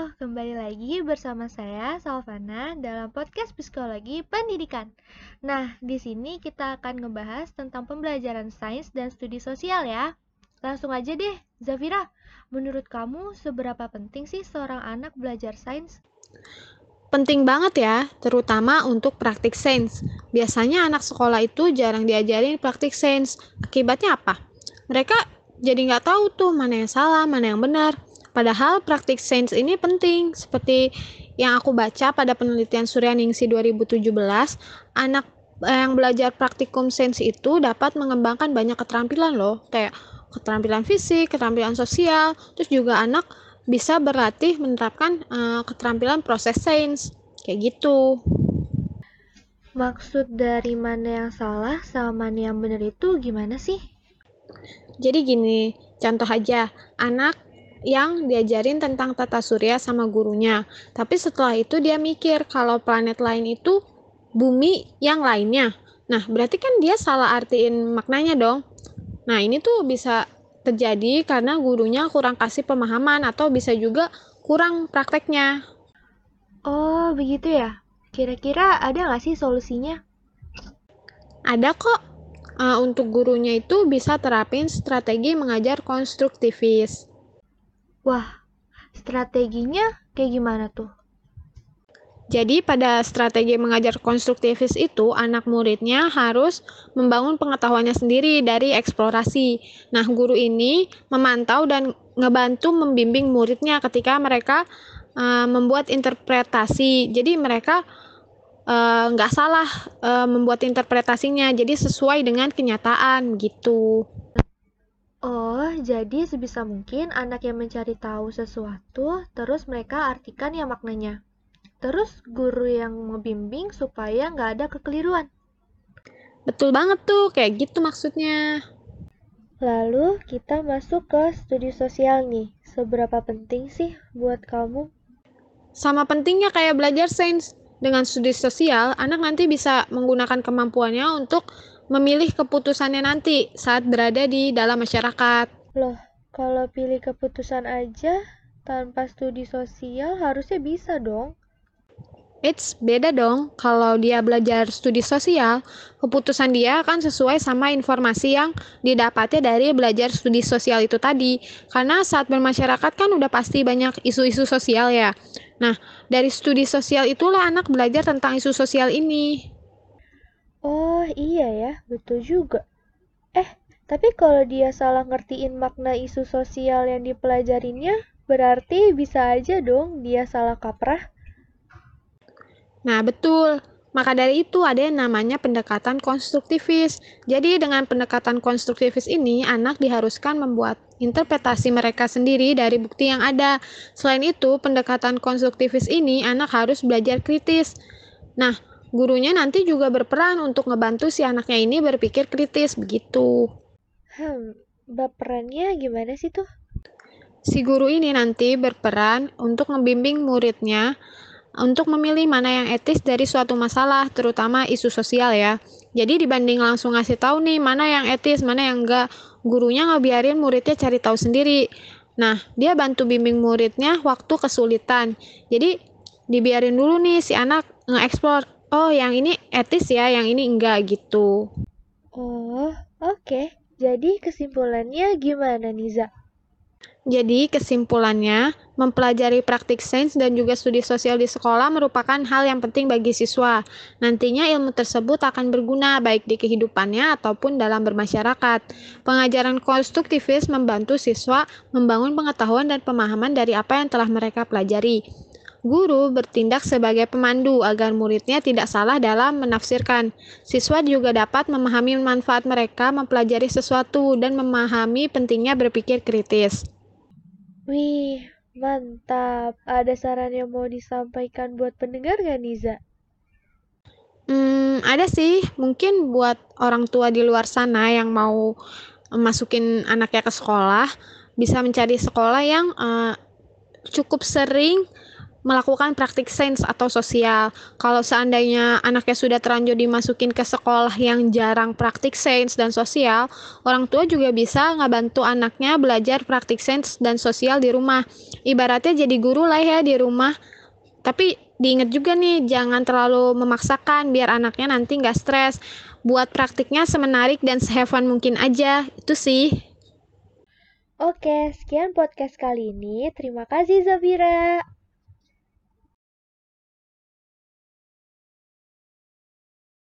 Kembali lagi bersama saya Salvana dalam podcast Psikologi Pendidikan. Nah, di sini kita akan ngebahas tentang pembelajaran sains dan studi sosial ya. Langsung aja deh, Zafira. Menurut kamu seberapa penting sih seorang anak belajar sains? Penting banget ya, terutama untuk praktik sains. Biasanya anak sekolah itu jarang diajarin praktik sains. Akibatnya apa? Mereka jadi nggak tahu tuh mana yang salah, mana yang benar. Padahal praktik sains ini penting, seperti yang aku baca pada penelitian Suryaningsi 2017, anak yang belajar praktikum sains itu dapat mengembangkan banyak keterampilan loh, kayak keterampilan fisik, keterampilan sosial, terus juga anak bisa berlatih menerapkan uh, keterampilan proses sains, kayak gitu. Maksud dari mana yang salah sama mana yang benar itu gimana sih? Jadi gini, contoh aja, anak yang diajarin tentang tata surya sama gurunya. Tapi setelah itu dia mikir kalau planet lain itu bumi yang lainnya. Nah, berarti kan dia salah artiin maknanya dong. Nah, ini tuh bisa terjadi karena gurunya kurang kasih pemahaman atau bisa juga kurang prakteknya. Oh, begitu ya? Kira-kira ada nggak sih solusinya? Ada kok. Uh, untuk gurunya itu bisa terapin strategi mengajar konstruktivis. Wah, strateginya kayak gimana tuh? Jadi pada strategi mengajar konstruktivis itu anak muridnya harus membangun pengetahuannya sendiri dari eksplorasi. Nah, guru ini memantau dan ngebantu membimbing muridnya ketika mereka uh, membuat interpretasi. Jadi mereka uh, nggak salah uh, membuat interpretasinya, jadi sesuai dengan kenyataan gitu. Oh, jadi sebisa mungkin anak yang mencari tahu sesuatu, terus mereka artikan ya maknanya. Terus guru yang membimbing supaya nggak ada kekeliruan. Betul banget tuh, kayak gitu maksudnya. Lalu kita masuk ke studi sosial nih. Seberapa penting sih buat kamu? Sama pentingnya kayak belajar sains. Dengan studi sosial, anak nanti bisa menggunakan kemampuannya untuk memilih keputusannya nanti saat berada di dalam masyarakat. Loh, kalau pilih keputusan aja tanpa studi sosial harusnya bisa dong. It's beda dong. Kalau dia belajar studi sosial, keputusan dia akan sesuai sama informasi yang didapatnya dari belajar studi sosial itu tadi. Karena saat bermasyarakat kan udah pasti banyak isu-isu sosial ya. Nah, dari studi sosial itulah anak belajar tentang isu sosial ini. Oh iya ya, betul juga. Eh, tapi kalau dia salah ngertiin makna isu sosial yang dipelajarinya, berarti bisa aja dong dia salah kaprah. Nah, betul. Maka dari itu ada yang namanya pendekatan konstruktivis. Jadi dengan pendekatan konstruktivis ini, anak diharuskan membuat interpretasi mereka sendiri dari bukti yang ada. Selain itu, pendekatan konstruktivis ini anak harus belajar kritis. Nah, gurunya nanti juga berperan untuk ngebantu si anaknya ini berpikir kritis begitu. Hmm, berperannya gimana sih tuh? Si guru ini nanti berperan untuk ngebimbing muridnya untuk memilih mana yang etis dari suatu masalah, terutama isu sosial ya. Jadi dibanding langsung ngasih tahu nih mana yang etis, mana yang enggak, gurunya ngebiarin muridnya cari tahu sendiri. Nah, dia bantu bimbing muridnya waktu kesulitan. Jadi dibiarin dulu nih si anak nge-explore oh yang ini etis ya, yang ini enggak gitu. Oh, oke. Okay. Jadi kesimpulannya gimana Niza? Jadi kesimpulannya, mempelajari praktik sains dan juga studi sosial di sekolah merupakan hal yang penting bagi siswa. Nantinya ilmu tersebut akan berguna baik di kehidupannya ataupun dalam bermasyarakat. Pengajaran konstruktivis membantu siswa membangun pengetahuan dan pemahaman dari apa yang telah mereka pelajari. Guru bertindak sebagai pemandu agar muridnya tidak salah dalam menafsirkan. Siswa juga dapat memahami manfaat mereka mempelajari sesuatu dan memahami pentingnya berpikir kritis. Wih, mantap. Ada saran yang mau disampaikan buat pendengar gak, Niza? Hmm, ada sih. Mungkin buat orang tua di luar sana yang mau masukin anaknya ke sekolah, bisa mencari sekolah yang uh, cukup sering melakukan praktik sains atau sosial. Kalau seandainya anaknya sudah terlanjur dimasukin ke sekolah yang jarang praktik sains dan sosial, orang tua juga bisa ngebantu anaknya belajar praktik sains dan sosial di rumah. Ibaratnya jadi guru lah ya di rumah. Tapi diingat juga nih, jangan terlalu memaksakan biar anaknya nanti nggak stres. Buat praktiknya semenarik dan sehevan mungkin aja, itu sih. Oke, sekian podcast kali ini. Terima kasih Zafira.